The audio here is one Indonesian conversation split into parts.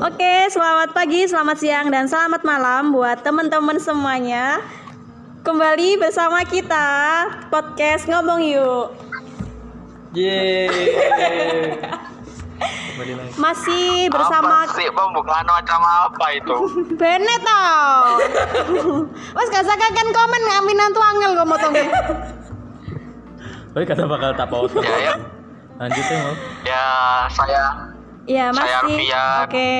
Oke, selamat pagi, selamat siang, dan selamat malam buat teman-teman semuanya. Kembali bersama kita podcast ngomong yuk. Yeay. Masih bersama apa sih pembukaan macam apa itu Bennett tau. Mas gak usah kan komen ngaminan tuh angel gue motongnya. Oh, kata bakal tak potong. ya ya Lanjut ya, mau. ya saya Iya Saya masih. Oke.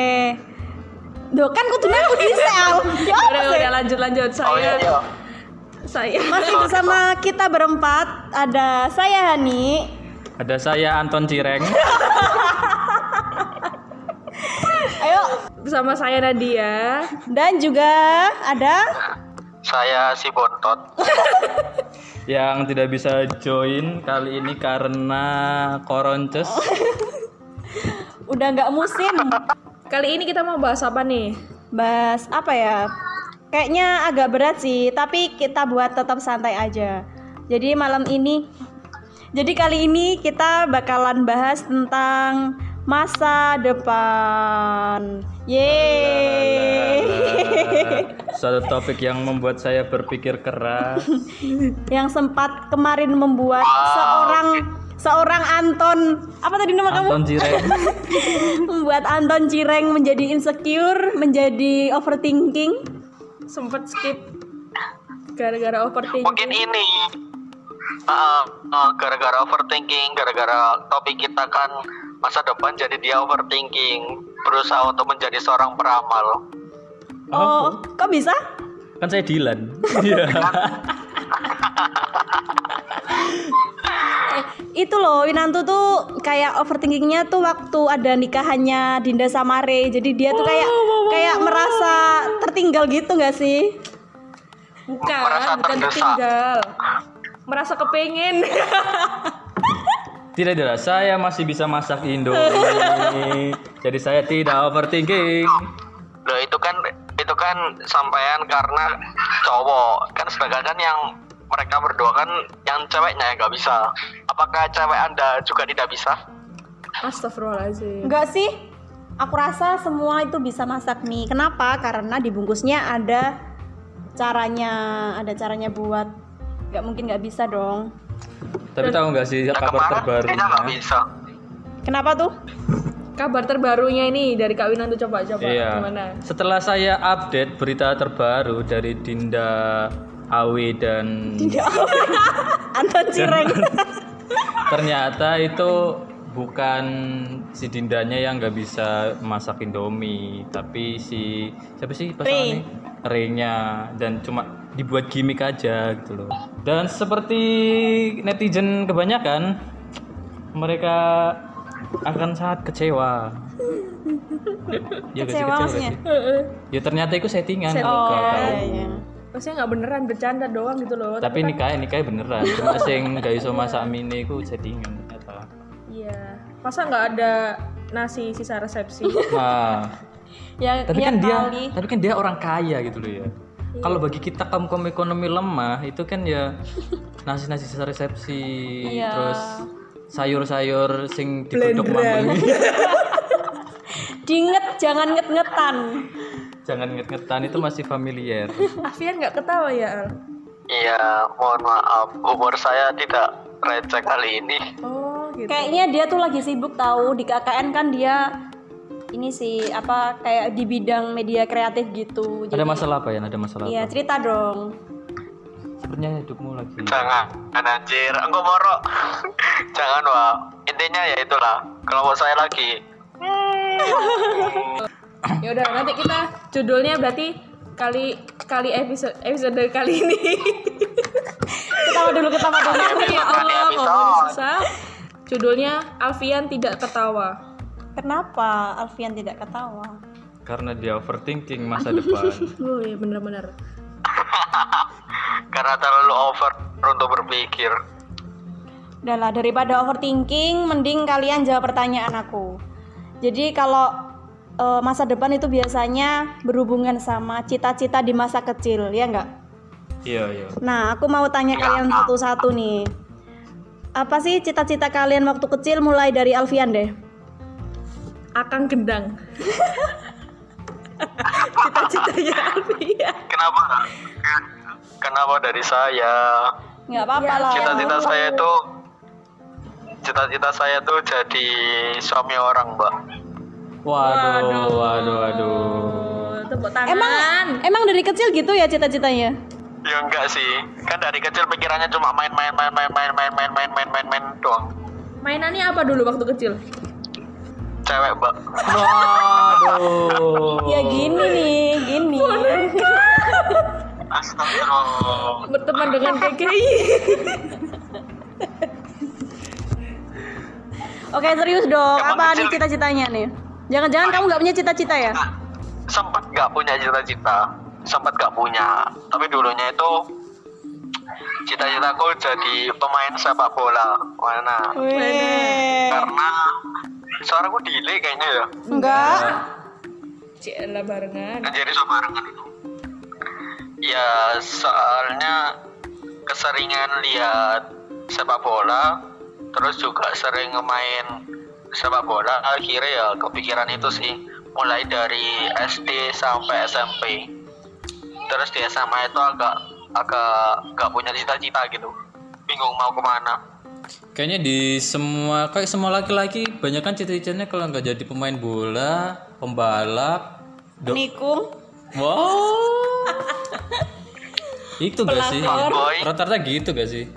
Duh kan kudunya aku di sel. Ya Udah, udah lanjut lanjut oh iya saya iya saya Masih bersama kita berempat. Ada saya Hani, Ada saya Anton Cireng. ayo bersama saya Nadia. dan juga ada saya si bontot yang tidak bisa join kali ini karena koronces. Udah nggak musim. Kali ini kita mau bahas apa nih? Bahas apa ya? Kayaknya agak berat sih, tapi kita buat tetap santai aja. Jadi malam ini, jadi kali ini kita bakalan bahas tentang masa depan. Yeay. Suatu topik yang membuat saya berpikir keras. Yang sempat kemarin membuat seorang seorang Anton apa tadi nama kamu? Anton Cireng. membuat Anton Cireng menjadi insecure, menjadi overthinking. Sempet skip gara-gara overthinking. mungkin ini uh, uh, gara-gara overthinking gara-gara topik kita kan masa depan jadi dia overthinking berusaha untuk menjadi seorang peramal Oh, kok bisa? Kan saya Dilan. Iya. Itu loh Winanto tuh kayak overthinkingnya tuh waktu ada nikahannya Dinda sama Ray jadi dia tuh kayak kayak merasa tertinggal gitu nggak sih Bukan, Merasa bukan terdesak. tinggal. Merasa kepengen. Tidak, tidak. Saya masih bisa masak Indomie. Jadi saya tidak overthinking. Loh itu kan itu kan sampean karena cowok kan sedangkan kan yang mereka berdua kan yang ceweknya yang nggak bisa apakah cewek anda juga tidak bisa Astagfirullahaladzim. Enggak sih aku rasa semua itu bisa masak mie kenapa karena dibungkusnya ada caranya ada caranya buat nggak mungkin nggak bisa dong Tapi tahu nggak sih Nah, kabar terbarunya? bisa kenapa tuh Kabar terbarunya ini dari Kak Winan tuh coba coba Iya. gimana? Setelah saya update berita terbaru dari Dinda Awi dan Anton Cireng ternyata itu bukan si Dindanya yang nggak bisa masak Indomie, tapi si siapa sih pasangannya? Ray-nya dan cuma dibuat gimmick aja gitu loh. Dan seperti netizen kebanyakan mereka akan sangat kecewa. Ya, Kecewa maksudnya? sih? Ya ternyata itu settingan. oh Gak tahu. iya, iya. Maksudnya nggak beneran bercanda doang gitu loh. Tapi nikah nikah beneran. Cuma sing gak iso masak mie iku settingan ternyata. Iya. Masa nggak ada nasi sisa resepsi? Nah, ya, tapi ya kan dia kali. tapi kan dia orang kaya gitu loh ya. Kalau bagi kita kaum kaum ekonomi lemah itu kan ya nasi nasi sisa resepsi Iya. terus sayur-sayur sing dibedok mambung Dinget jangan nget-ngetan. Jangan nget-ngetan itu masih familiar. Afian nggak ketawa ya Al? iya mohon maaf. Umur saya tidak receh kali ini. Oh gitu. Kayaknya dia tuh lagi sibuk tahu di KKN kan dia ini sih apa kayak di bidang media kreatif gitu. ada masalah apa ya ada masalah Iya, apa? cerita dong. sepertinya hidupmu lagi jangan anjir. Enggak moro jangan wah intinya ya itulah. Kalau saya lagi Ya udah nanti kita judulnya berarti kali kali episode episode kali ini. Ketawa dulu, ketawa dulu. ya Allah, ngomongnya susah. Judulnya Alfian tidak ketawa. Kenapa Alfian tidak ketawa? karena dia overthinking masa depan Oh iya bener-bener. karena terlalu over untuk berpikir Udah lah, daripada overthinking, mending kalian jawab pertanyaan aku. Jadi kalau eh, masa depan itu biasanya berhubungan sama cita-cita di masa kecil, ya enggak? iya iya Nah, aku mau tanya kalian satu-satu nih. Apa sih cita-cita kalian waktu kecil mulai dari Alfian deh? Akang Gendang. Cita-citanya Alfian. Kenapa? Kenapa dari saya? nggak apa-apa Ya, lah Cita-cita saya itu cita-cita saya tuh jadi suami orang, Mbak. Waduh, waduh, waduh. Oh, Tepuk tangan. emang emang dari kecil gitu ya cita-citanya Ya enggak sih. Kan dari kecil pikirannya cuma main main main main main main main main main main main doang. mainannya apa dulu waktu kecil? Cewek, Mbak. Waduh. ya gini nih gini Astagfirullah. Berteman dengan KKI. oke serius dong apa nih cita-citanya nih jangan-jangan kamu nggak punya cita-cita ya? Sempat nggak punya cita-cita. Sempat nggak punya. Tapi dulunya itu cita-citaku jadi pemain sepak bola. Mana? Karena suaraku delay kayaknya ya. Enggak. Cielah barengan. kan jadi barengan itu. Ya soalnya keseringan lihat sepak bola terus juga sering main sepak bola akhirnya ya kepikiran itu sih mulai dari SD sampai SMP terus di SMA itu agak agak nggak punya cita-cita gitu bingung mau ke mana Kayaknya di semua kayak semua laki-laki banyak kan cita-citanya kalau nggak jadi pemain bola, pembalap, nikung Wow. itu gak sih? Rata-rata gitu gak sih?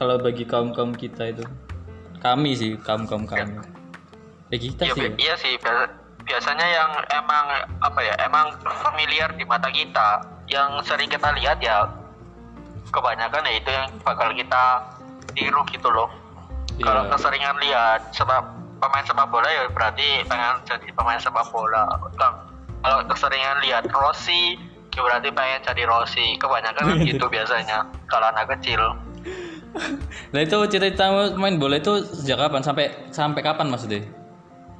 Kalau bagi kaum-kaum kita itu. Kami sih, kaum-kaum kami. Ya kita Iya, sih. bi- iya sih biasa- biasanya yang emang apa ya emang familiar di mata kita yang sering kita lihat ya kebanyakan ya itu yang bakal kita tiru gitu loh Iya. kalau keseringan lihat sepak pemain sepak bola ya berarti pengen jadi pemain sepak bola Kalau- kalau keseringan lihat Rossi ya berarti pengen jadi Rossi kebanyakan kan gitu biasanya kalau anak kecil Nah itu cita-cita main bola itu sejak kapan? Sampai sampai kapan maksudnya?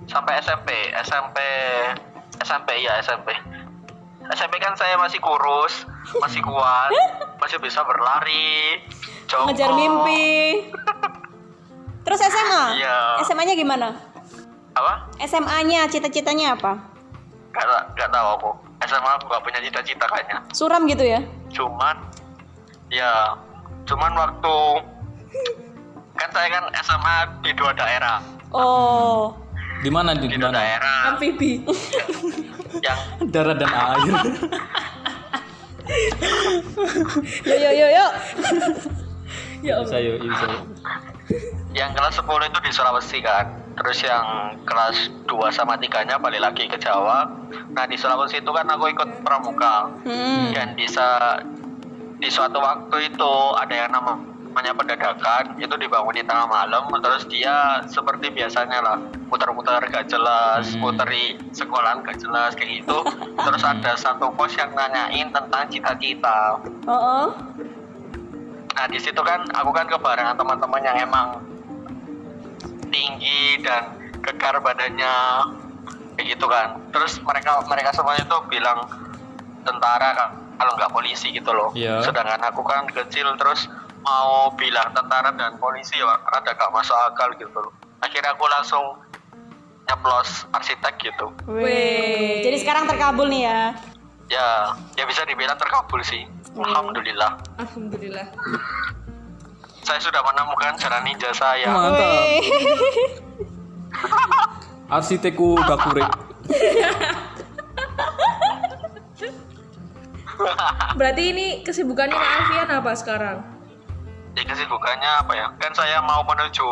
sampai SMP SMP SMP ya SMP SMP kan saya masih kurus masih kuat masih bisa berlari jongkok. Ngejar mimpi. Terus SMA Iya. SMA-nya gimana? Apa? SMA-nya cita-citanya apa? Gak, gak tahu aku. SMA aku gak punya cita-cita kayaknya. Suram gitu ya? Cuman ya cuman waktu kan saya kan SMA di dua daerah oh Di mana di di dua mana? daerah Amfibi. yang Darat dan air. yo yo yo yo Ya bisa yuk, bisa. yang kelas 10 itu di Sulawesi kan terus yang kelas 2 sama 3 nya balik lagi ke Jawa nah di Sulawesi itu kan aku ikut pramuka hmm. dan bisa di suatu waktu itu ada yang namanya pendadakan itu dibangun di tengah malam terus dia seperti biasanya lah muter-muter gak jelas Hmm. muteri sekolahan gak jelas kayak gitu terus ada satu pos yang nanyain tentang cita-cita oh, oh. Nah di situ kan aku kan kebarengan teman-teman yang emang tinggi dan kekar badannya kayak gitu kan. Terus mereka mereka semuanya tuh bilang tentara kan kalau nggak polisi gitu loh. Iya. Sedangkan aku kan kecil terus mau bilang tentara dan polisi ya rada gak masuk akal gitu loh. Akhirnya aku langsung nyeplos arsitek gitu. Wih. jadi sekarang terkabul nih ya Ya, ya bisa dibilang terkabul sih. Alhamdulillah. Alhamdulillah. Saya sudah menemukan cara ninja saya. Mantap. Wih. Arsitekku Gakure. Berarti ini kesibukannya Kak Alfian apa sekarang? Ya kesibukannya apa ya? Kan saya mau menuju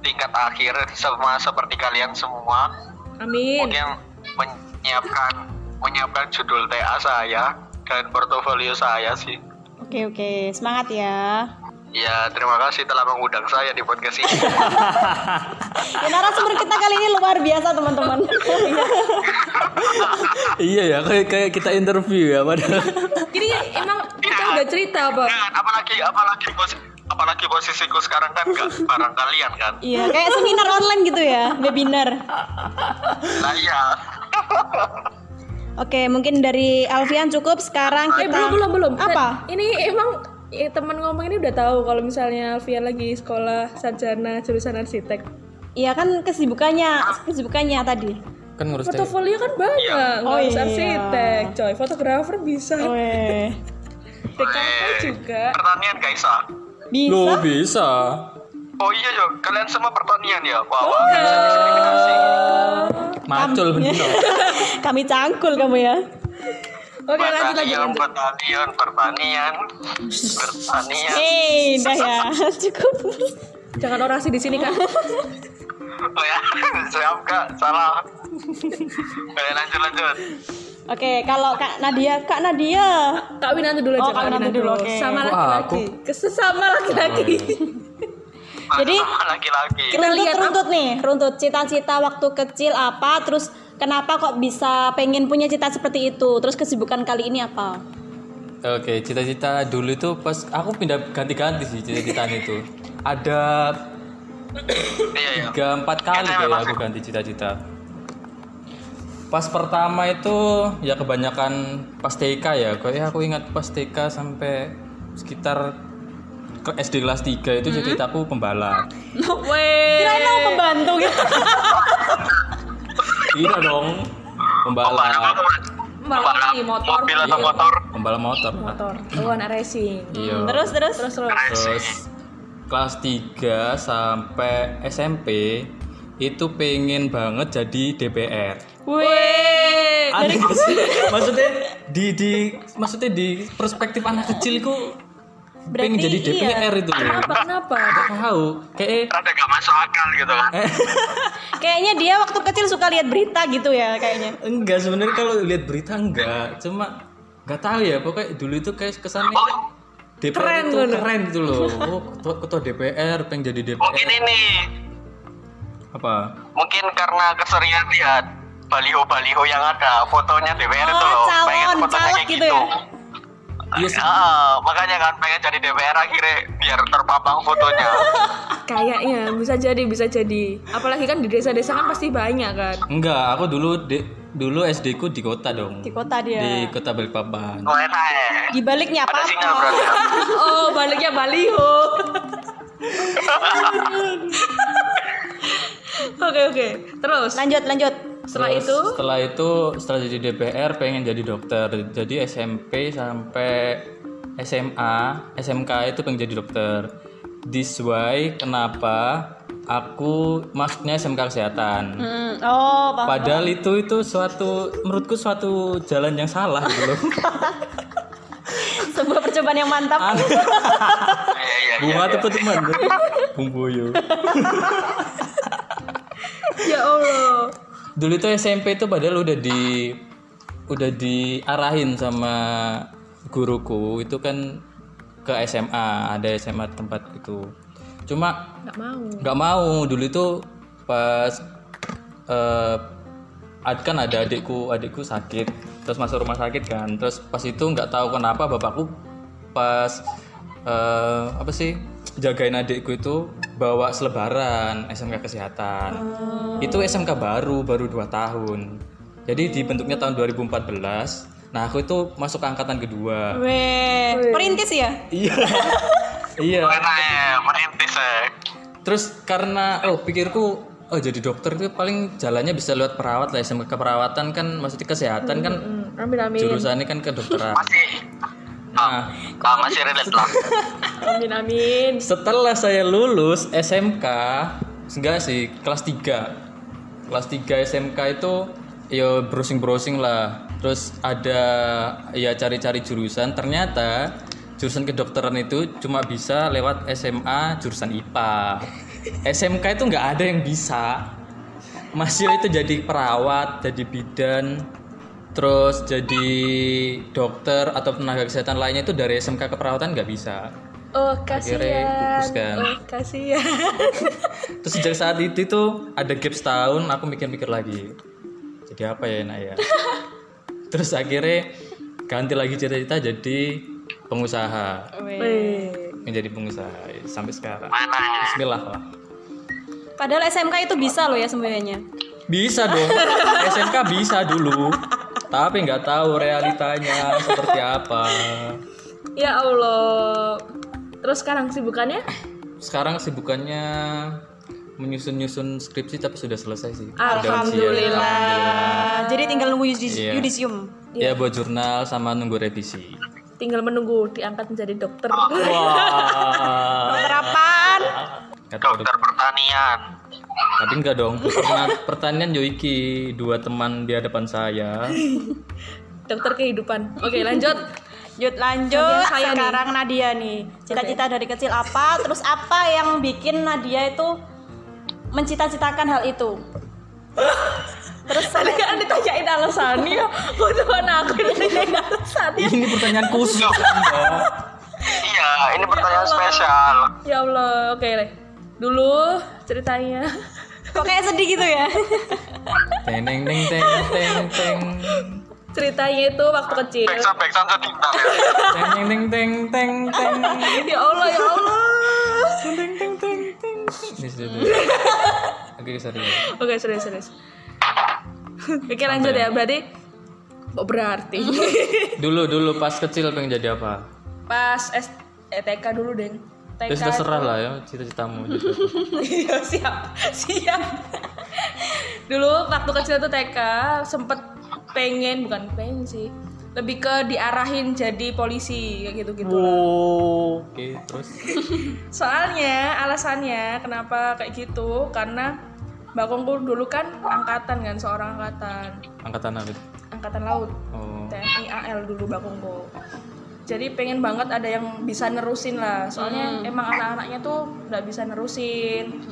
tingkat akhir sama seperti kalian semua. Amin. Mungkin menyiapkan menyiapkan judul TA saya dan portofolio saya sih. oke oke semangat ya Ya terima kasih telah mengundang saya di podcast ini. ya narasumber kita kali ini luar biasa teman-teman iya ya, kayak kayak kita interview ya padahal. Ini emang kita udah cerita apa? kan apalagi apalagi pos apalagi posisiku sekarang kan gak barang kalian kan. iya kayak seminar online gitu ya webinar Nah iya. oke mungkin dari Alfian cukup sekarang Eh kita belum belum belum. apa Ini emang eh, teman ngomong ini udah tahu kalau misalnya Alfian lagi sekolah sarjana jurusan arsitek. Iya kan kesibukannya, kesibukannya tadi. kan ngurus Portofolio kan banyak, nggak Oh, harus iya. arsitek, coy. Fotografer bisa, Weh. DKV juga. Pertanian Kaisa. Bisa? Loh, bisa Oh iya yo, kalian semua pertanian ya? Wah, wah, bisa diskriminasi. macul bener Kami cangkul kamu ya. Oke lanjut lagi Pertanian, lanjut. pertanian, pertanian, pertanian. Eh, udah ya. Cukup. Jangan orasi di sini kan. Oh ya, siap kak, salah. Oke, lanjut lanjut. Oke, kalau Kak Nadia, Kak Nadia. Kak Winanti dulu aja. Oh, Kak Winanti dulu, oke. Sama laki-laki. Kesesama laki-laki. Jadi, Sama laki-laki. Kita runtut, lihat runtut nih, runtut cita-cita waktu kecil apa, terus kenapa kok bisa pengen punya cita seperti itu, terus kesibukan kali ini apa? Oke, cita-cita dulu itu pas aku pindah ganti-ganti sih cita-citaan itu. Ada Iya iya. tiga empat kali kayak aku ganti cita-cita. Pas pertama itu ya kebanyakan pas TK ya. Kayak aku ingat pas TK sampai sekitar ke SD kelas 3 itu cita-citaku pembalap. Weh. Kirain mau pembantu gitu. Iya dong. Pembalap? Pembalap. Motor. Mobil atau Iya, motor? Pembalap motor. Motor. Oh, anak racing. Iya. terus, terus, Terus terus. Terus kelas 3 sampai SMP itu pengen banget jadi DPR. Aneh sih? maksudnya di di maksudnya di perspektif anak kecilku pengen Berarti jadi iya. DPR itu loh. Kenapa? Kenapa? Gak tahu. Kayak Rada gak masuk akal gitu kan? Kayaknya dia waktu kecil suka lihat berita gitu ya, kayaknya. enggak sebenarnya kalau lihat berita enggak, cuma nggak tahu ya pokoknya dulu itu kayak kesannya DPR Keren itu loh. keren gitu loh. Oh, ketua, ketua DPR pengen jadi DPR. Mungkin ini, Apa? mungkin karena keseringan lihat baliho-baliho yang ada fotonya DPR itu Oh, loh. calon, pengen fotonya kayak gitu ya? Iya sih. Ah, makanya kan pengen jadi DPR akhirnya biar terpapang fotonya. Kayaknya bisa jadi, bisa jadi. Apalagi kan di desa-desa kan pasti banyak kan. Enggak, aku dulu di, dulu SD ku di kota dong. Di kota dia. Di kota Balikpapan. Oh enak ya. Di baliknya apa? ya? Oh, baliknya baliho. Oke oke. Terus Lanjut, lanjut. setelah Terus itu setelah itu setelah jadi DPR pengen jadi dokter. Jadi SMP sampai SMA, SMK itu pengen jadi dokter. This why kenapa aku masuknya SMK kesehatan. Hmm, oh, paham. Padahal itu itu suatu menurutku suatu jalan yang salah gitu loh. Sebuah percobaan yang mantap. Iya iya iya. Bunga tuh teman Bung Boyo. Ya Allah. Dulu itu SMP itu padahal udah di udah diarahin sama guruku. Itu kan ke SMA ada SMA tempat itu cuma Nggak mau. nggak mau. Dulu itu pas ad- kan ada adikku adikku sakit. Terus masuk rumah sakit kan. Terus pas itu nggak tahu kenapa bapakku pas eh apa sih jagain adikku itu bawa selebaran SMK kesehatan itu SMK baru baru dua tahun jadi dibentuknya tahun 2014 nah aku itu masuk angkatan kedua Weh, perintis ya? iya iya Enak ya, merintis ya. Terus karena oh pikirku oh jadi dokter itu paling jalannya bisa lewat perawat lah SMK keperawatan kan maksudnya kesehatan kan Hmm, amin amin. jurusannya kan kedokteran. Masih. Nah, Ah, masih relate lah. Amin amin. setelah saya lulus SMK enggak sih kelas 3. Kelas 3 SMK itu ya browsing-browsing lah. Terus ada ya cari-cari jurusan ternyata jurusan kedokteran itu cuma bisa lewat SMA jurusan IPA. SMK itu nggak ada yang bisa. Masih itu jadi perawat, jadi bidan, terus jadi dokter atau tenaga kesehatan lainnya itu dari SMK keperawatan nggak bisa. Oh kasihan. Oh kasihan. Terus sejak saat itu tuh ada gap setahun aku mikir-mikir lagi. Jadi apa ya enak ya? Terus akhirnya ganti lagi cita-cita jadi pengusaha. Weh. Menjadi pengusaha sampai sekarang. Mana ya? Bismillah lah. Padahal SMK itu bisa loh ya sebenarnya. Bisa dong. SMK bisa dulu. Tapi nggak tahu realitanya seperti apa. Ya Allah. Terus sekarang sibukannya? Sekarang kesibukannya menyusun-nyusun skripsi tapi sudah selesai sih. Alhamdulillah. Ah, jadi tinggal nunggu yudis- Iya. yudisium. Ya buat jurnal sama nunggu revisi. Tinggal menunggu diangkat menjadi dokter. Wah. Dokter apaan? Kata dokter pertanian Tapi enggak dong. Pertanian Yoiki dua teman di hadapan saya. dokter kehidupan. Oke, lanjut. Yud lanjut Nadia saya nih. sekarang Nadia nih. Cita-cita dari kecil apa? Terus apa yang bikin Nadia itu mencita-citakan hal itu? Terus Tadi kan ditanyain alasannya. Butuhan aku ditanyain alasannya. Ini pertanyaan khusus iya ini pertanyaan spesial Ya Allah, oke deh. Dulu ceritanya. kok kayak sedih gitu ya? Teng teng teng teng teng teng. Ceritanya itu waktu kecil. backsound backsound sedih ntar ya Teng teng teng teng teng teng. Ya Allah, ya Allah. Teng teng teng teng. Sudah. Oke, sorry. Oke, serius, serius. Oke, lanjut ya. Berarti kok berarti? Dulu dulu pas kecil pengen jadi apa? Pas S eh, TK dulu, Deng. TK. Ya sudah serah lah ya cita-citamu. gitu. Iya, siap. Siap. Dulu waktu kecil tuh TK sempet pengen bukan pengen sih. Lebih ke diarahin jadi polisi kayak gitu-gitu. Oh, Oke, terus Soalnya alasannya kenapa kayak gitu karena Bakongku dulu kan angkatan kan seorang angkatan angkatan apa? angkatan laut Oh. TNI AL dulu Bakongko. Jadi pengen banget ada yang bisa nerusin lah. Soalnya emang anak-anaknya tuh nggak bisa nerusin.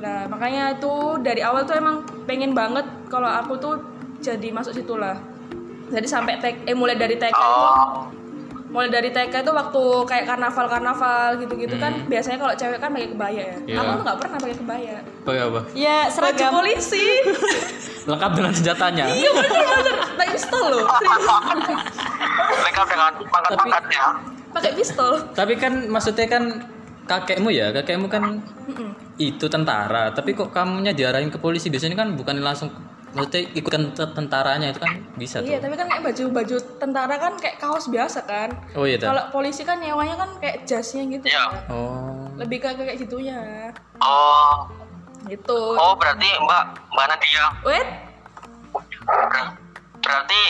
Nah makanya itu dari awal tuh emang pengen banget kalau aku tuh jadi masuk situ lah. Jadi sampai tek, eh mulai dari TK itu mulai dari TK itu waktu kayak karnaval-karnaval gitu-gitu kan biasanya kalau cewek kan pakai kebaya ya. Iya. Aku tuh nggak pernah pakai kebaya. Pakai apa? Ya Baju seragam. polisi. Lengkap dengan senjatanya. Iya bener-bener. Pakai pistol loh. Serius. lengkap dengan pangkat-pangkatnya Pakai pistol. Tapi kan maksudnya kan kakekmu ya, kakekmu kan itu tentara, tapi kok kamunya diarahin ke polisi biasanya kan bukan langsung maksudnya ikutan te- tentaranya itu kan bisa Iya, tuh. tapi kan kayak baju-baju tentara kan kayak kaos biasa kan. Oh iya. Kalau polisi kan nyewanya kan kayak jasnya gitu. Iya. kan. Oh. Lebih ke kayak gitunya. oh Gitu. oh berarti mbak mbak Nadia Wait, Ber- berarti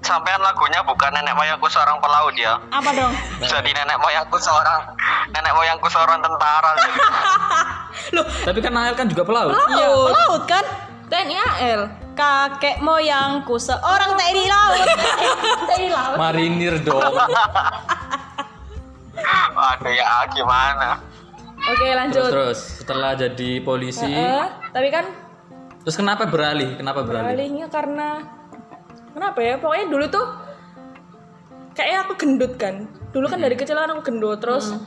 sampean lagunya bukan nenek moyangku seorang pelaut ya Apa dong? jadi nenek moyangku seorang nenek moyangku seorang tentara loh, Tapi kan Nael kan juga pelaut. Iya, laut. laut kan? TNI AL. Kakek moyangku seorang TNI laut. TNI laut. Marinir dong. aduh ya gimana Oke, terus lanjut. terus setelah jadi polisi, Eh, tapi kan terus kenapa beralih? Kenapa beralih? beralihnya karena kenapa ya? Pokoknya dulu tuh kayaknya aku gendut kan. Dulu kan dari kecil kan aku gendut, terus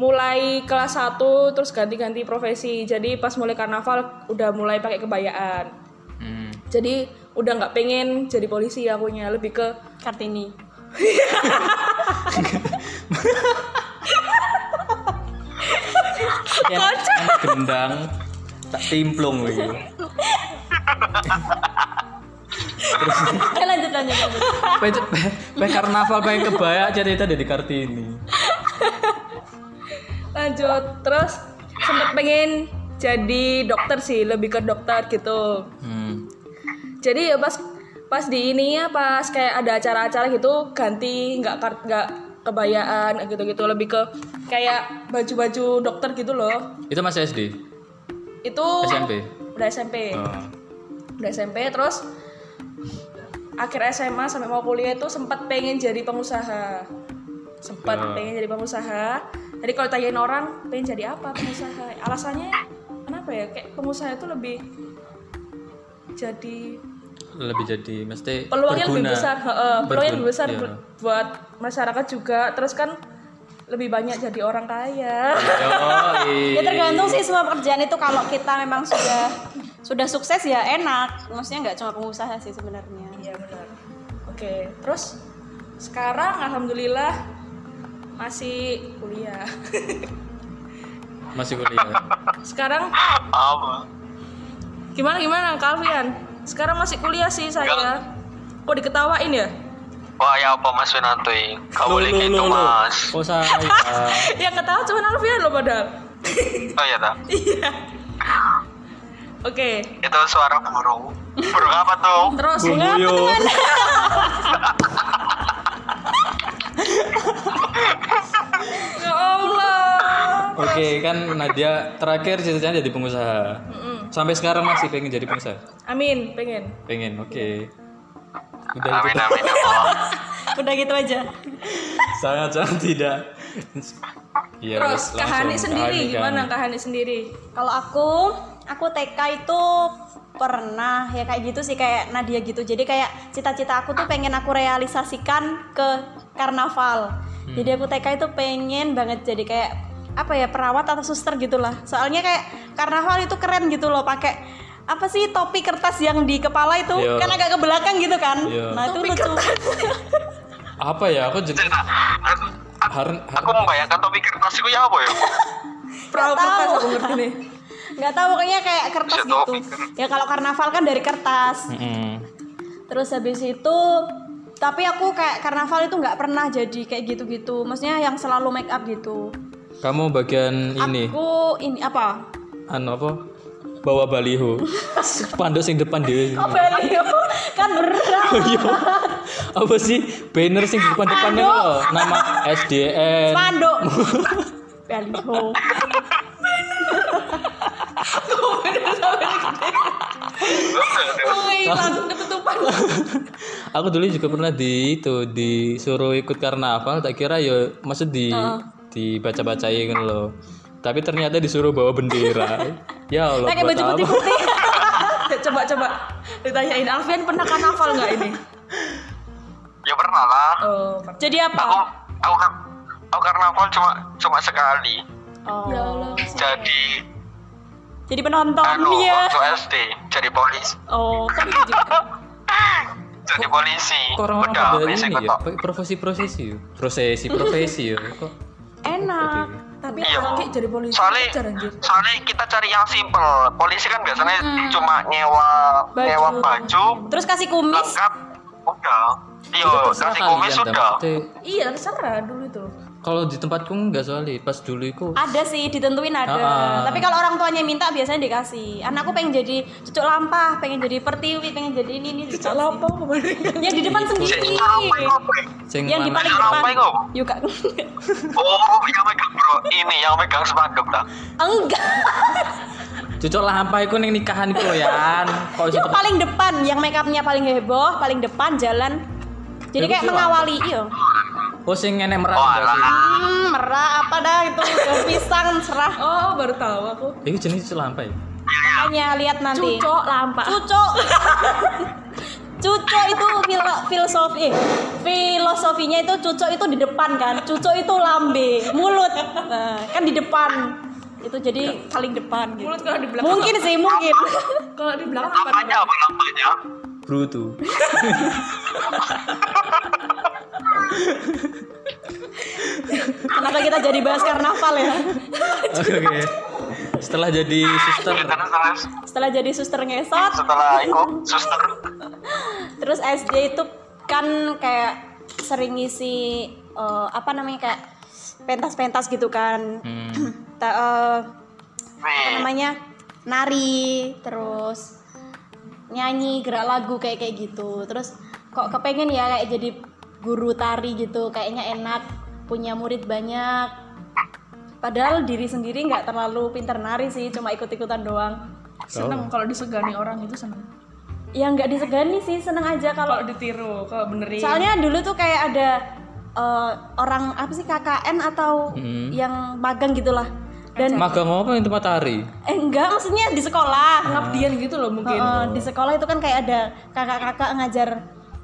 mulai kelas 1 terus ganti-ganti profesi. Jadi pas mulai karnaval udah mulai pakai kebayaan. Hmm. Jadi udah nggak pengen jadi polisi akunya, lebih ke Kartini. Ya, anak gendang tak timplung gitu. Eh lanjut lanjut lanjut. Karnaval pengen kebaya cerita dari Kartini. Lanjut. Terus sempet pengen jadi dokter sih, lebih ke dokter gitu. Hmm. jadi ya pas pas di ini ya pas kayak ada acara-acara gitu ganti nggak nggak kebayaan gitu-gitu lebih ke kayak baju-baju dokter gitu loh Itu masih SD. itu SMP? udah SMP Oh. udah SMP terus akhir SMA sampai mau kuliah itu sempat pengen jadi pengusaha sempat Oh. pengen jadi pengusaha jadi kalau tanyain orang pengen jadi apa pengusaha alasannya kenapa ya kayak pengusaha itu lebih jadi Lebih jadi mesti peluangnya lebih berguna. besar heeh, peluangnya lebih besar iya. bu- buat masyarakat juga terus kan lebih banyak jadi orang kaya. Ya tergantung sih semua pekerjaan itu kalau kita memang sudah sudah sukses ya enak. Maksudnya nggak cuma pengusaha sih sebenarnya. iya benar oke terus sekarang alhamdulillah masih kuliah. Masih kuliah. sekarang? Apa? Gimana gimana Kalvian sekarang masih kuliah sih saya. Kok diketawain ya? Wah ya apa mas Winantoy gak boleh gitu mas. Oh saya. yang ketawa cuma Alfian loh padahal oh iya tak iya. Oke, Itu suara burung. Burung apa tuh? terus Bumbuyo. Ya Allah. Oke, kan Nadia terakhir cita-citanya jadi pengusaha. Mm-mm. Sampai sekarang masih pengen jadi pengusaha. Amin, pengen. Pengen, oke. Udah Amin itu amin ya Allah. Udah gitu aja. sangat sangat tidak. Iya, Terus wes, Kak Hani langsung. sendiri Kak Hani, Kak gimana Hani. Kak Hani sendiri? Kalau aku, aku TK itu pernah ya kayak gitu sih kayak Nadia gitu. Jadi kayak cita-cita aku tuh pengen aku realisasikan ke karnaval. Jadi aku TK itu pengen banget jadi kayak apa ya perawat atau suster gitulah. Soalnya kayak karnaval itu keren gitu loh pakai apa sih topi kertas yang di kepala itu Iya. kan agak ke belakang gitu kan. Iya. Nah, itu lucu. Apa ya? Aku jadi aku, aku, aku membayangkan topik kertas itu ya apa ya? Perahu tahu. kertas aku ngerti nih. Nggak tahu pokoknya kayak kertas Bisa gitu. Ya kalau karnaval kan dari kertas. Mm-mm. Terus habis itu tapi aku kayak karnaval itu nggak pernah jadi kayak gitu-gitu. Maksudnya yang selalu make up gitu. Kamu bagian ini, Aku ini apa? anu apa? Bawa baliho. Spanduk sing depan dhewe. Oh, Baliho kan berat. Iya. Apa sih? Banner sing itu loh. Nama SDN. Spanduk. Baliho. Aku dulu juga pernah di itu disuruh ikut karnaval, tak kira ya maksud di dibaca-bacain kan loh. Tapi ternyata disuruh bawa bendera. ya Allah, Pakai baju coba coba ditanyain Alfian pernah karnaval nggak ini? Ya pernah lah. Oh, pernah. Jadi Aku apa? aku kan aku karnaval cuma cuma sekali. Oh. Ya Allah. Jadi Jadi penonton anu ya. waktu SD jadi polisi. Oh, kan gitu. Jadi polisi. Kok orang pada habis ini ya, tok. pakai profesi prosesi ya. Profesi ya. Kok Enak. Tapi Iya. laki jadi polisi Soalnya, soalnya kita cari yang simple. Polisi kan biasanya cuma nyewa Baju. nyewa baju, Terus kasih kumis. lengkap, udah. Iya, kasih kumis sudah. Iya, terserah dulu itu. Kalau di tempatku enggak soalnya pas dulu itu Ada sih, ditentuin ada. Ah. Tapi kalau orang tuanya minta biasanya dikasih. Anakku pengen jadi cucuk lampah, pengen jadi pertiwi, pengen jadi ini ini. dikasih. Apa Ya di depan sendiri. sing Yang di paling depan. apa itu? Yuk Kak. Oh, yang megang bro, ini yang megang spanduk dah. Enggak. Cucuk lampai ku ning nikahan iku lho ya. Itu paling depan, yang make upnya paling heboh, paling depan jalan. Jadi Ya, kayak mengawali, iya. Oh sing ngene merah Oh? Hmm, merah apa dah itu daun pisang serah. Oh, baru tahu aku. Iku jenis cucuk lampai. Makanya lihat nanti. Cucok lampa. Cucok. Cucok itu filo, filosofi filosofinya itu cucok itu di depan kan. Cucok itu lambe, mulut. Nah, kan di depan. Itu jadi paling depan gitu. Mulut kalau di belakang. Mungkin sih, mungkin. Kalau di belakang apa? Apanya apa lampanya? Brutu. Kenapa kita jadi bahas karnaval ya? Oke oke. Setelah jadi suster Ya, terus Setelah jadi suster ngesot, setelah itu suster terus SD itu kan kayak sering ngisi eh, apa namanya kayak pentas-pentas gitu kan. Hmm. Ta- eh, apa nih namanya nari terus nyanyi gerak lagu kayak kayak gitu terus kok kepengen ya kayak jadi guru tari gitu kayaknya enak punya murid banyak padahal diri sendiri nggak terlalu pinter nari sih cuma ikut-ikutan doang Seneng kalau disegani orang itu seneng. ya nggak disegani sih seneng aja kalau ditiru, kalau benerin. soalnya dulu tuh kayak ada eh, orang apa sih KKN atau Hmm. yang magang gitulah dan Magang apa yang tempat tari? eh enggak maksudnya di sekolah pengabdian gitu loh mungkin. Heeh, di sekolah itu kan kayak ada kakak-kakak ngajar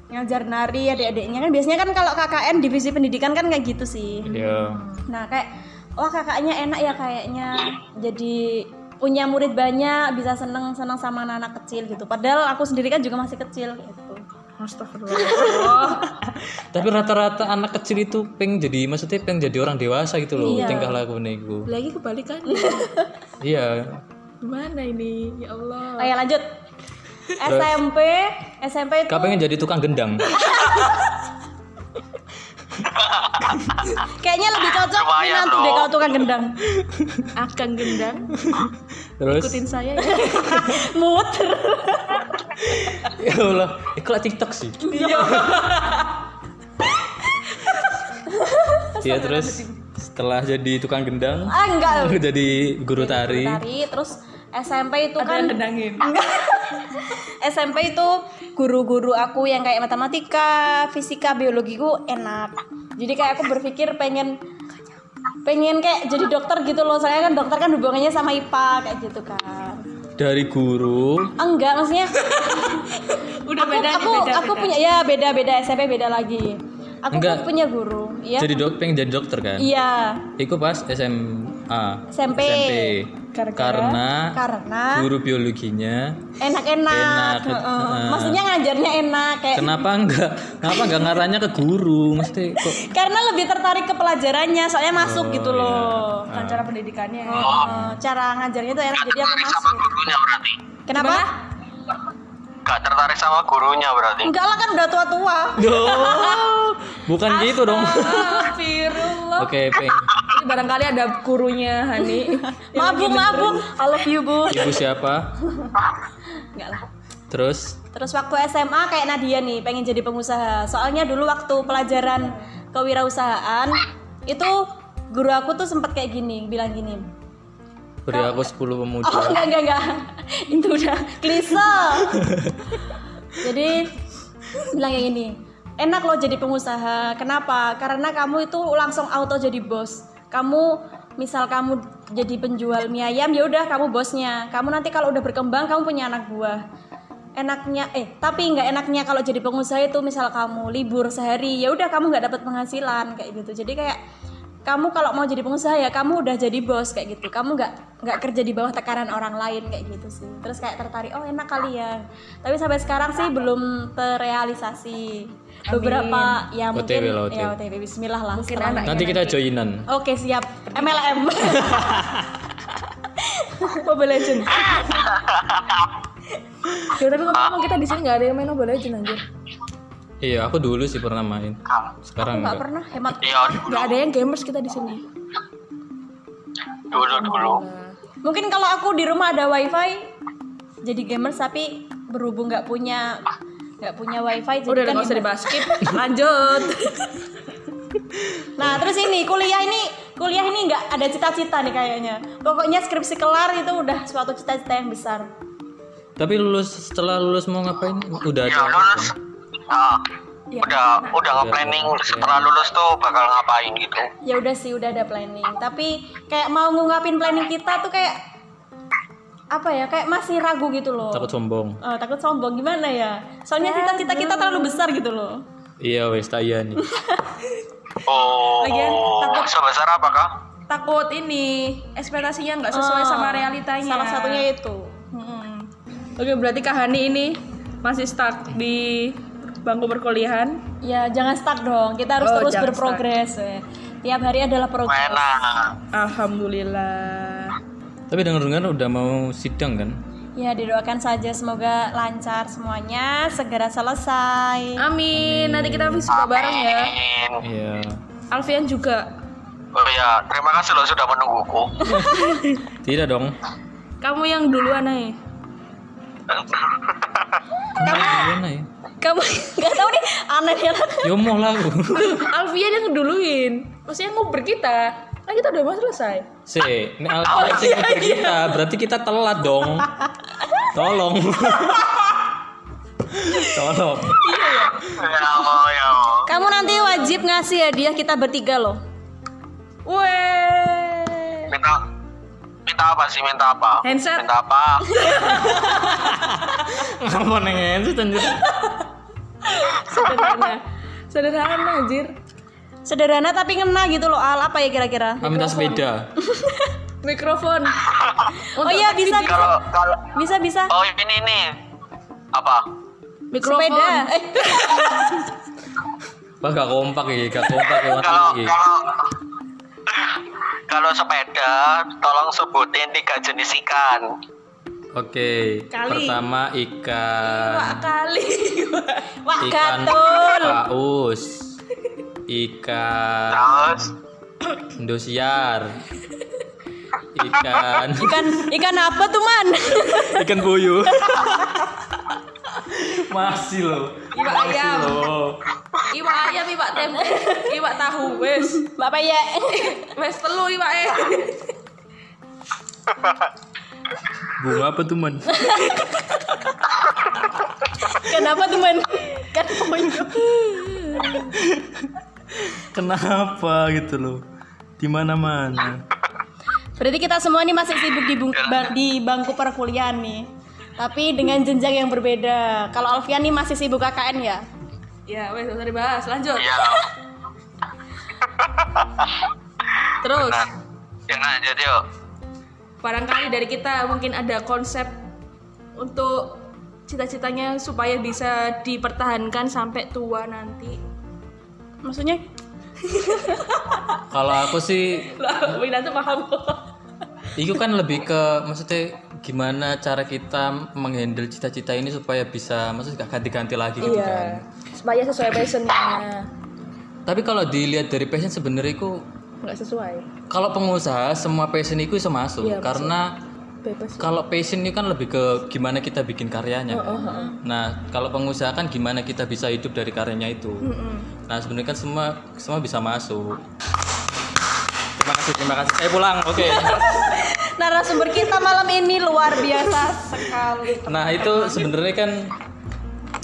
ngajar nari adik-adiknya kan biasanya kan kalau KKN divisi pendidikan kan kayak gitu sih Iya. nah kayak wah kakaknya enak ya kayaknya jadi punya murid banyak bisa seneng seneng sama anak-anak kecil gitu padahal aku sendiri kan juga masih kecil gitu Astagfirullah. Tapi rata-rata anak kecil itu pengen jadi maksudnya pengen jadi orang dewasa gitu loh Iya. tingkah lakunya itu. Lagi kebalikan. Iya. Gimana ini? Ya Allah. Ayo lanjut SMP SMP itu Kau pengen jadi tukang gendang? Kayaknya lebih cocok nanti deh kalau tukang gendang. Akan gendang. Terus Ikutin saya ya. Muter. ya Allah, eh, kok TikTok sih? Iya terus setelah jadi tukang gendang Ah enggak. jadi guru tari Tari terus SMP itu Ada kan yang gendangin. SMP itu guru-guru aku yang kayak matematika, fisika, biologiku enak. Jadi kayak aku berpikir pengen pengen kayak jadi dokter gitu loh. Soalnya kan dokter kan hubungannya sama IPA kayak gitu kan. dari guru Enggak, maksudnya Udah aku beda nih, aku beda, aku beda. punya ya beda-beda SMP beda lagi. Aku Enggak. tuh punya guru, ya. jadi dok pengen jadi dokter kan Iya, Iku pas SMA SMP. Gara-gara? karena karena guru biologinya enak-enak. Enak, heeh. heeh. Maksudnya ngajarnya enak kayak kenapa enggak kenapa enggak ngarahnya ke guru mesti kok karena lebih tertarik ke pelajarannya, soalnya masuk Oh, gitu iya. loh. Bukan cara pendidikannya. Heeh, cara ngajarnya tuh enak jadi aku masuk. gurunya berarti Kenapa? Gak tertarik sama gurunya berarti Enggak lah kan udah tua-tua. Oh, bukan gitu dong Astagfirullah. oke peng Ini barangkali ada gurunya Hani. Maaf bu, maaf bu. I love you bu. ibu siapa Enggak lah. terus Terus waktu SMA kayak Nadia nih pengen jadi pengusaha. Soalnya dulu waktu pelajaran kewirausahaan itu guru aku tuh sempat kayak gini, bilang gini. Beri aku 10 pemuda Oh enggak enggak enggak. Itu udah klise. jadi bilang kayak gini. Enak loh jadi pengusaha. Kenapa? Karena kamu itu langsung auto jadi bos. Kamu misal kamu jadi penjual mie ayam ya udah kamu bosnya. Kamu nanti kalau udah berkembang kamu punya anak buah. Enaknya eh tapi nggak enaknya kalau jadi pengusaha itu misal kamu libur sehari ya udah kamu nggak dapat penghasilan kayak gitu. Jadi kayak kamu kalau mau jadi pengusaha ya kamu udah jadi bos kayak gitu. Kamu nggak nggak kerja di bawah tekanan orang lain kayak gitu sih. Terus kayak tertarik oh enak kali ya. Tapi sampai sekarang sih belum terrealisasi. Beberapa ya OTW mungkin lah, OTW. ya OTW Bismillah lah Mungkin anak nanti kita joinan. Oke siap. MLM Mobile Legend. ya tapi ngomong kita di sini nggak ada yang main Mobile Legend anjir. Iya aku dulu sih pernah main. Sekarang nggak enggak. pernah. Hemat iya Nggak ada yang gamers kita di sini. dulu dulu mungkin kalau aku di rumah ada wifi jadi gamers tapi berhubung nggak punya nggak punya wifi jadi Udah kan nggak usah dibahas. Skip. Lanjut. Nah terus ini kuliah ini kuliah ini nggak ada cita-cita nih kayaknya. Pokoknya skripsi kelar itu udah suatu cita-cita yang besar. tapi lulus setelah lulus mau ngapain? Udah ya ada lulus nah, Ya, udah udah nge-planning setelah lulus tuh bakal ngapain gitu Ya udah sih udah ada planning. Tapi kayak mau ngungkapin planning kita tuh kayak apa ya? Kayak masih ragu gitu loh. takut sombong Eh, takut sombong gimana ya? Soalnya cita-cita kita terlalu besar gitu loh. iya wes tak iya nih oh Lagian takut- sebesar apa kak Takut ini ekspektasinya nggak sesuai Ah, sama realitanya. Salah satunya itu. Mm-mm. Oke berarti Kak Hani ini masih stuck di bangku perkuliahan. Ya jangan stuck dong. Kita harus Oh, terus berprogres. weh. Tiap hari adalah progres. enak Alhamdulillah. tapi dengar-dengar udah mau sidang kan Ya didoakan saja semoga lancar semuanya segera selesai. Amin. Nanti kita wisuda bareng ya. Amin. iya Alfian juga. oh ya terima kasih loh sudah menungguku tidak dong Kamu yang duluan nih. kamu ya Kamu nggak tahu nih aneh ya. ya mau lah aku Alfian yang duluin. Maksudnya ngobrol kita. Kan kita udah mau selesai. si ini Alfa sih ngobrol kita berarti kita telat dong tolong tolong ya ya Kamu nanti wajib ngasih hadiah kita bertiga loh. Weh. minta minta apa sih minta apa Handset. minta apa apa nengen sih anjir Sederhana. Sederhana anjir. Sederhana tapi ngena gitu loh Al. Apa ya kira-kira? Minta sepeda Mikrofon. Oh iya bisa bisa kalau kalau bisa bisa. oh ini nih apa Mikrofon. Sepeda. Eh, Wah gak kompak ya, gak kompak ya kalau ini. kalau kalau sepeda tolong sebutin tiga jenis ikan Oke, Kali. pertama ikan Wah kali. Wah ikan gatul. paus, ikan Terus Indosiar ikan Ikan ikan apa tuh man? ikan puyuh masih loh Iwak masih ayam. loh Iwak ayam, iwak tempe, iwak tahu, wes. Bapak ya. Wes telu iwak e. bunga apa tuh man Kenapa tuh man? Puyuh. kenapa gitu loh di mana mana Berarti kita semua ini masih sibuk di, bung- ba- di bangku perkuliahan nih. Tapi dengan jenjang yang berbeda. Kalau Alfian nih masih sibuk KKN ya? Ya, wes usah dibahas. Lanjut. ya Terus, nah, yang lanjut yuk. Barangkali dari kita mungkin ada konsep untuk cita-citanya supaya bisa dipertahankan sampai tua nanti. Maksudnya? kalau aku sih Wina tuh paham kok. itu kan lebih ke maksudnya gimana cara kita menghandle cita-cita ini supaya bisa maksudnya gak ganti-ganti lagi gitu kan Supaya sesuai passionnya. tapi kalau dilihat dari passion sebenarnya itu Nggak sesuai. kalau pengusaha semua passion itu bisa masuk Iya, karena Bebas. kalau passion itu kan lebih ke gimana kita bikin karyanya Oh, kan. nah kalau pengusaha kan gimana kita bisa hidup dari karyanya itu. Nah sebenarnya kan semua semua bisa masuk. Terima kasih terima kasih. Saya pulang oke. Narasumber kita malam ini luar biasa sekali. nah itu sebenarnya kan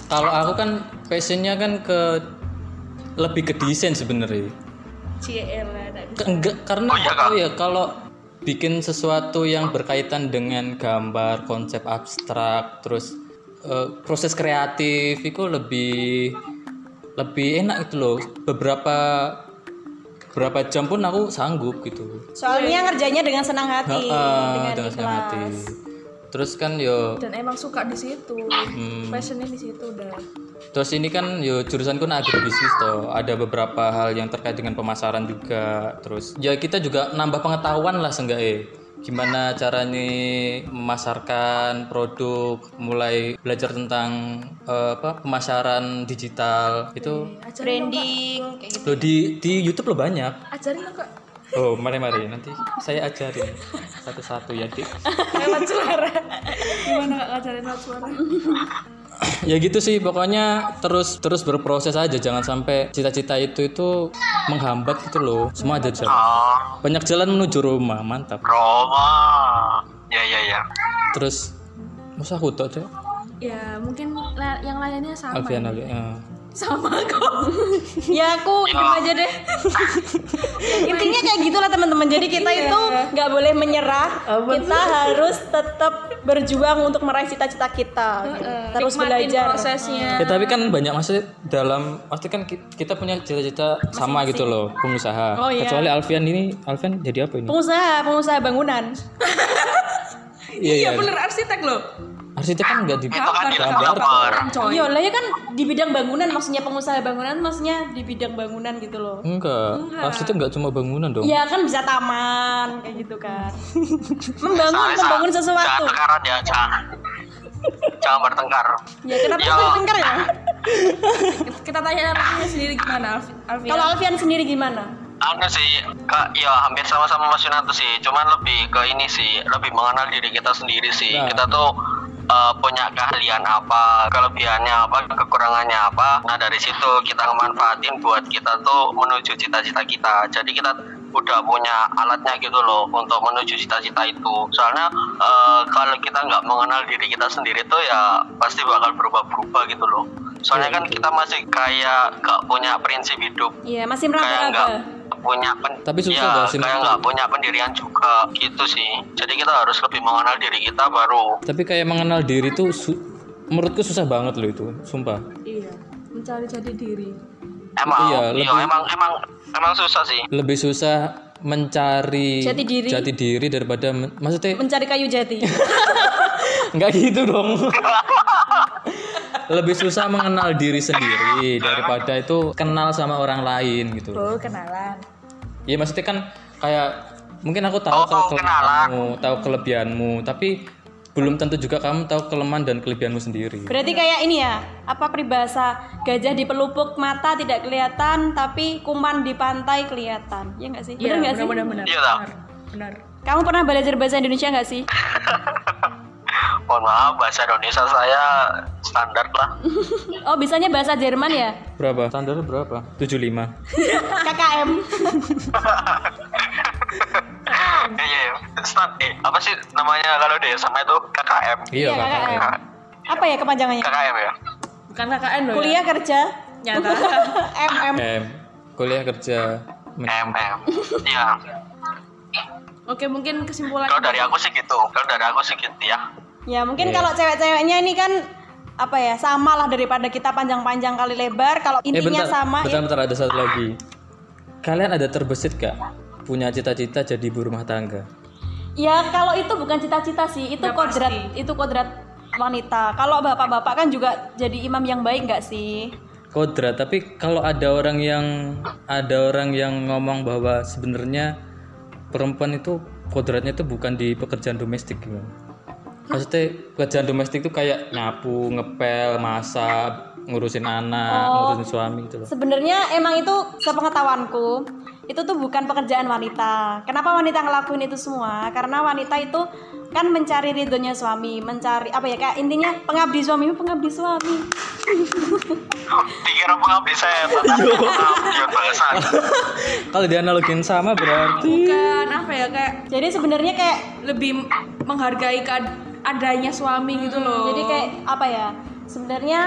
kalau aku kan passionnya kan ke lebih ke desain sebenarnya. CL enggak karena Oh, iya, oh ya kalau bikin sesuatu yang berkaitan dengan gambar konsep abstrak terus eh, proses kreatif itu lebih lebih enak itu loh. Beberapa beberapa jam pun aku sanggup gitu. Soalnya ngerjainnya dengan senang hati, Heeh, dengan dengan senang ikhlas. hati terus kan yo Dan emang suka di situ. hmm, Passionnya di situ udah. terus ini kan yo jurusanku kan agribisnis toh ada beberapa hal yang terkait dengan pemasaran juga terus ya kita juga nambah pengetahuan lah seenggaknya gimana caranya memasarkan produk mulai belajar tentang eh, apa pemasaran digital itu Kak. Branding kayak gitu. lo di di YouTube lo banyak Ajarin dong, Kak. Oh mari mari nanti saya ajarin satu-satu ya dik Lewat suara. Gimana Kak ngajarin lewat suara? ya gitu sih pokoknya terus terus berproses aja jangan sampai cita-cita itu itu menghambat gitu loh semua ada jalan banyak jalan menuju rumah mantap Roma. Ya ya ya. terus masa aku tuh Ya, mungkin yang lainnya sama. Alfian Alfian eh. Sama kok. Ya aku diem aja deh. Intinya kayak gitulah teman-teman. Jadi kita itu nggak boleh menyerah. kita harus tetap berjuang untuk meraih cita-cita kita. gitu. Terus Nikmatin belajar. prosesnya. ya tapi kan banyak maksudnya dalam pasti kan ki- kita punya cita-cita sama gitu loh pengusaha Oh, iya. kecuali Alfian ini Alfian jadi apa ini Pengusaha, pengusaha bangunan. iya iya Iya bener arsitek loh. Arsitek kan nggak di kan gambar. Iya lah ya kan di bidang bangunan maksudnya pengusaha bangunan maksudnya di bidang bangunan gitu loh. enggak arsitek nggak cuma bangunan dong Iya kan bisa taman kayak gitu kan. membangun Soalnya membangun sesuatu. Jangan ya, jangan. jangan bertengkar. Ya kenapa Ya. bertengkar ya? Kita tanya Alfian sendiri gimana Alfi- Alfian? Kalau Alfian sendiri gimana? Anu sih, kak, ya hampir sama-sama Mas Yunato sih. Cuman lebih ke ini sih, lebih mengenal diri kita sendiri sih. Nah. Kita tuh uh, punya keahlian apa, kelebihannya apa, kekurangannya apa. Nah dari situ kita ngemanfaatin buat kita tuh menuju cita-cita kita. Jadi kita udah punya alatnya gitu loh untuk menuju cita-cita itu. Soalnya uh, kalau kita nggak mengenal diri kita sendiri tuh ya pasti bakal berubah-berubah gitu loh. Soalnya kan kita masih kayak nggak punya prinsip hidup Iya masih meraba-raba. punya pen Tapi susah ya, sih, kayak nggak punya pendirian juga gitu sih jadi kita harus lebih mengenal diri kita baru tapi kayak mengenal diri tuh su- menurutku susah banget loh itu sumpah Iya, mencari jati diri. emang Iya, iya, lebih- emang emang emang susah sih lebih susah mencari Jati diri. jati diri daripada men- maksudnya Mencari kayu jati. nggak gitu dong lebih susah mengenal diri sendiri daripada itu kenal sama orang lain gitu Oh, kenalan. ya maksudnya kan kayak mungkin aku tahu Oh, kalau oh, kelemahanmu tahu kelebihanmu tapi belum tentu juga kamu tahu kelemahan dan kelebihanmu sendiri. Berarti kayak ini ya, apa peribahasa gajah di pelupuk mata tidak kelihatan, tapi kuman di pantai kelihatan. Ya nggak sih? Iya, Bener nggak sih? benar benar Iya, benar. Benar. Kamu pernah belajar bahasa Indonesia nggak sih? Mohon maaf bahasa Indonesia saya standar lah. Oh, bisanya bahasa Jerman ya? Berapa? Standarnya berapa? 75. KKM. Iya, iya. Stand, eh, apa sih namanya kalau di sama itu KKM. Iya, KKM. Apa ya kepanjangannya? KKM ya. Bukan KKN loh. Kuliah kerja Ya? Nyata. MM. M. Kuliah kerja. MM. Iya. Oke, mungkin kesimpulan Kalau dari aku sih gitu. Kalau dari aku sih gitu ya. Ya mungkin Iya. kalau cewek-ceweknya ini kan apa ya sama lah daripada kita panjang-panjang kali lebar. Kalau Eh intinya bentar, sama bentar, ya. bentar ada satu lagi. Kalian ada terbesit gak punya cita-cita jadi ibu rumah tangga? Ya kalau itu bukan cita-cita sih, itu Ya, kodrat, pasti. itu kodrat wanita. Kalau bapak-bapak kan juga jadi imam yang baik nggak sih? Kodrat, tapi kalau ada orang yang ada orang yang ngomong bahwa sebenarnya perempuan itu kodratnya itu bukan di pekerjaan domestik gimana? Maksudnya pekerjaan domestik itu kayak nyapu, ngepel, masak, ngurusin anak, ngurusin suami gitu loh. Sebenarnya emang itu sepengetahuanku itu tuh bukan pekerjaan wanita. Kenapa wanita ngelakuin itu semua? Karena wanita itu kan mencari ridhonya suami, mencari apa ya kayak intinya pengabdi suami, pengabdi suami. Dikira pengabdi saya. Kalau dianalogin sama berarti bukan apa ya kayak Jadi sebenarnya kayak lebih menghargai adanya suami gitu loh. Jadi kayak apa ya? Sebenarnya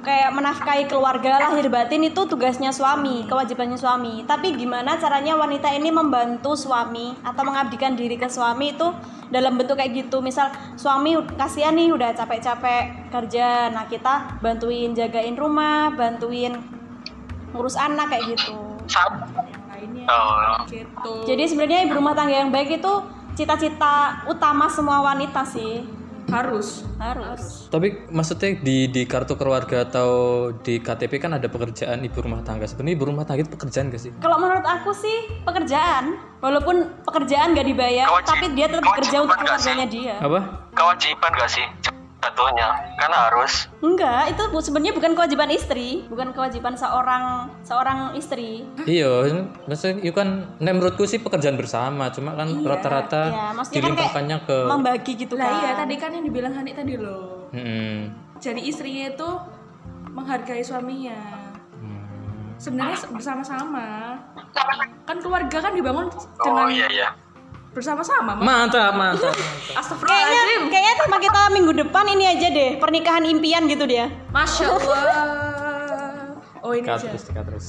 kayak menafkahi keluarga lahir batin itu tugasnya suami, kewajibannya suami. Tapi gimana caranya wanita ini membantu suami atau mengabdikan diri ke suami itu dalam bentuk kayak gitu. Misal suami kasihan nih udah capek-capek kerja, nah kita bantuin jagain rumah, bantuin ngurus anak kayak gitu. Oh. gitu. Jadi sebenarnya ibu rumah tangga yang baik itu cita-cita utama semua wanita sih. harus Harus. Tapi maksudnya di di kartu keluarga atau di KTP kan ada pekerjaan ibu rumah tangga. Sebenarnya ibu rumah tangga itu pekerjaan gak sih? Kalau menurut aku sih pekerjaan, walaupun pekerjaan gak dibayar, Kewajib- tapi dia tetap bekerja untuk keluarganya dia. Apa? Kewajiban gak sih? Jatuhnya. Kan harus. Enggak, itu sebenarnya bukan kewajiban istri, bukan kewajiban seorang seorang istri. Iya, maksudnya itu kan nek menurutku sih pekerjaan bersama, cuma kan rata-rata Iya, kan dilimpahkannya ke membagi gitu lah kan. iya tadi kan yang dibilang Hani tadi loh Mm-mm. jadi istrinya itu menghargai suaminya Hmm. sebenarnya se- bersama-sama kan keluarga kan dibangun Oh dengan iya iya. Bersama-sama Mas. Mantap, mantap. Kayaknya Astagfirullahaladzim kayaknya tema kita minggu depan ini aja deh, pernikahan impian gitu dia. Masya Allah oh ini Cut aja terus, cut terus.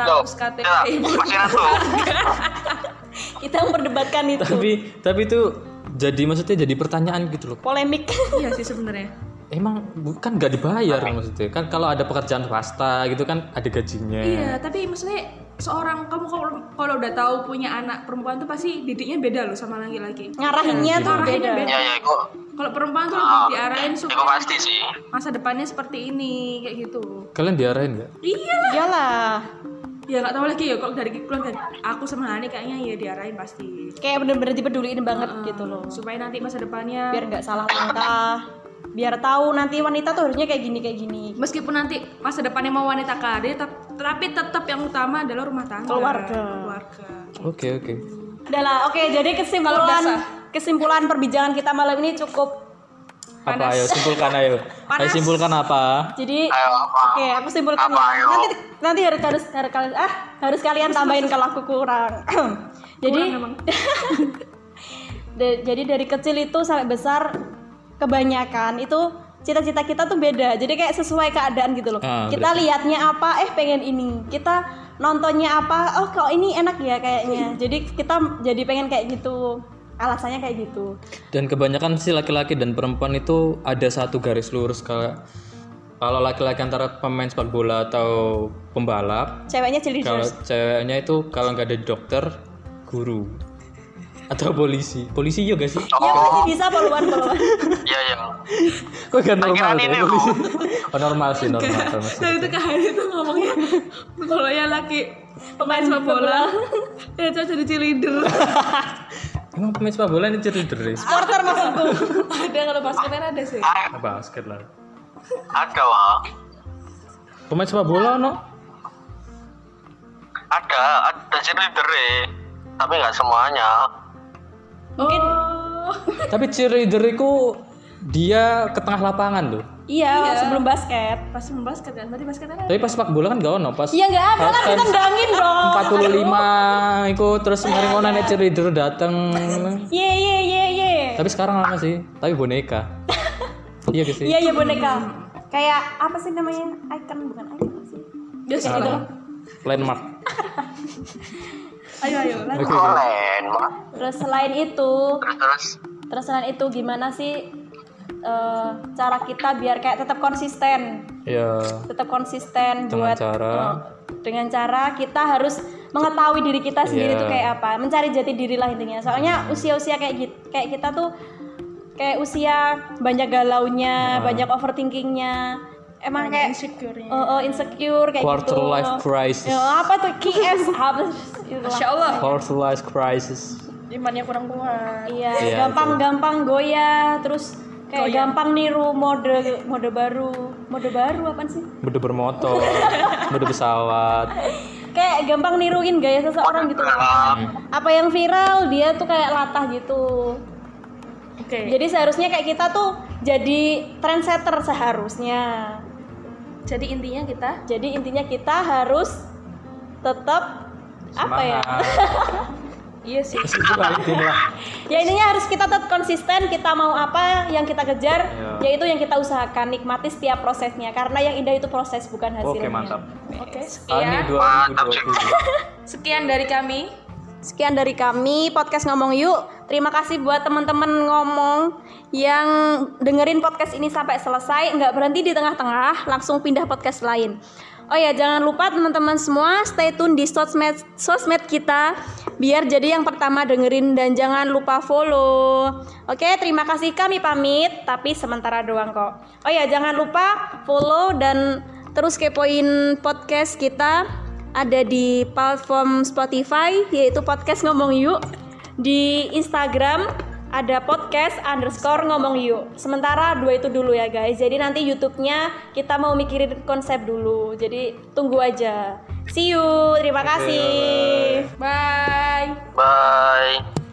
Loh, status KTP ya, ngantuk. Kita memperdebatkan itu. Tapi tapi itu jadi maksudnya jadi pertanyaan gitu loh. Polemik. iya sih sebenarnya Emang bukan nggak dibayar maksudnya kan kalau ada pekerjaan swasta gitu kan ada gajinya. Iya, tapi maksudnya seorang kamu kalau kalau udah tahu punya anak perempuan tuh pasti didiknya beda loh sama laki-laki. Ngarahinnya tuh Ngarahinnya beda. Iya iya itu. Kalau perempuan tuh lebih diarahin Itu supaya pasti sih. masa depannya seperti ini kayak gitu. Kalian diarahin nggak? Iya lah. Iyalah. Ya nggak tahu lagi ya kalau dari keluarga aku sama Hani kayaknya ya diarahin pasti. Kayak bener-bener dipeduliin banget gitu loh. Supaya nanti masa depannya Biar nggak salah langkah. Biar tahu nanti wanita tuh harusnya kayak gini kayak gini. meskipun nanti masa depannya mau wanita karir tap- tapi tetap yang utama adalah rumah tangga. Keluarga. Keluarga. Oke oke. Udah lah, oke jadi kesimpulan kesimpulan perbincangan kita malam ini cukup. Apa ayo simpulkan ayo. Ayo simpulkan apa? Jadi oke aku simpulkan Apa, ya. ayo? Nanti nanti harus harus harus kalian ah harus kalian tambahin kalau aku kurang. jadi Da- jadi dari kecil itu sampai besar kebanyakan itu cita-cita kita tuh beda. Jadi kayak sesuai keadaan gitu loh. Ah, kita lihatnya apa eh pengen ini. Kita nontonnya apa oh kok ini enak ya kayaknya. Jadi kita jadi pengen kayak gitu. Alasannya kayak gitu. Dan kebanyakan sih laki-laki dan perempuan itu ada satu garis lurus kalau kalau laki-laki antara pemain sepak bola atau pembalap, Ceweknya kalau cheerleaders. ceweknya itu kalau nggak ada dokter, guru atau polisi. Polisi juga sih. Ya masih bisa poluan poluan. Iya iya. Kok gak normal deh polisi? Oh normal sih normal. normal sih. Nah itu tuh ngomongnya kalau yang laki pemain sepak bola, ya cowok jadi cheerleader. Emang pemain sepak bola ini cheerleader ya? Supporter maksudku. ada kalau basketan ada sih Ah, Basket lah. ada wah Pemain sepak bola no? ada ada cheerleader tapi nggak semuanya Mungkin oh Tapi cheerleader itu dia ke tengah lapangan tuh. iya, sebelum basket. pas basket kan berarti basketan ada Tapi pas sepak bola kan gak ono pas Iya nggak ada kan kita ndangin dong. 45 itu terus kemarin ngono nek cheerleader dateng. Ye ye ye ye. Tapi sekarang lama sih, tapi boneka. iya gak sih? Iya iya boneka. Kayak apa sih namanya? Icon bukan icon sih. Yes, Kayak gitu. Landmark. Ayo ayo lanjut. Mah Terus selain itu, terus terus terus selain itu gimana sih eh, cara kita biar kayak tetap konsisten, Ya, tetap konsisten Dengan buat cara? eh, dengan cara kita harus mengetahui diri kita sendiri Iya. tuh kayak apa, mencari jati diri lah intinya. Soalnya usia-usia kayak gitu, kayak kita tuh kayak usia banyak galaunya, Nah. banyak overthinkingnya. Emang kayak insecure-nya. Oh, oh, insecure kayak quarter gitu. life crisis. Ya, apa tuh KS apa. Masya Allah Quarter life crisis. imannya kurang kuat Iya, Iya, gampang-gampang goyah, terus kayak Goyah. gampang niru mode mode baru. Mode baru apa sih? Mode bermotor, mode pesawat. Kayak gampang niruin gaya seseorang gitu. Apa yang viral dia tuh kayak latah gitu. oke Jadi seharusnya kayak kita tuh jadi trendsetter seharusnya. Jadi intinya kita Jadi intinya kita harus tetap apa ya? Iya sih lah. Ya intinya harus kita tetap konsisten, kita mau apa yang kita kejar, Iya. yaitu yang kita usahakan, nikmati setiap prosesnya. Karena yang indah itu proses bukan hasilnya. Oke, mantap. oke Ani sekian 2020. sekian dari kami Sekian dari kami podcast ngomong yuk. Terima kasih buat teman-teman ngomong yang dengerin podcast ini sampai selesai, nggak berhenti di tengah-tengah, langsung pindah podcast lain. Oh ya, jangan lupa teman-teman semua stay tune di sosmed sosmed kita biar jadi yang pertama dengerin dan jangan lupa follow. Oke, terima kasih kami pamit, tapi sementara doang kok. Oh ya, jangan lupa follow dan terus kepoin podcast kita ada di platform Spotify yaitu podcast ngomong yuk. Di Instagram ada podcast underscore ngomong yuk. Sementara dua itu dulu ya guys. Jadi nanti YouTube-nya kita mau mikirin konsep dulu. Jadi tunggu aja. See you. Terima kasih. bye. Bye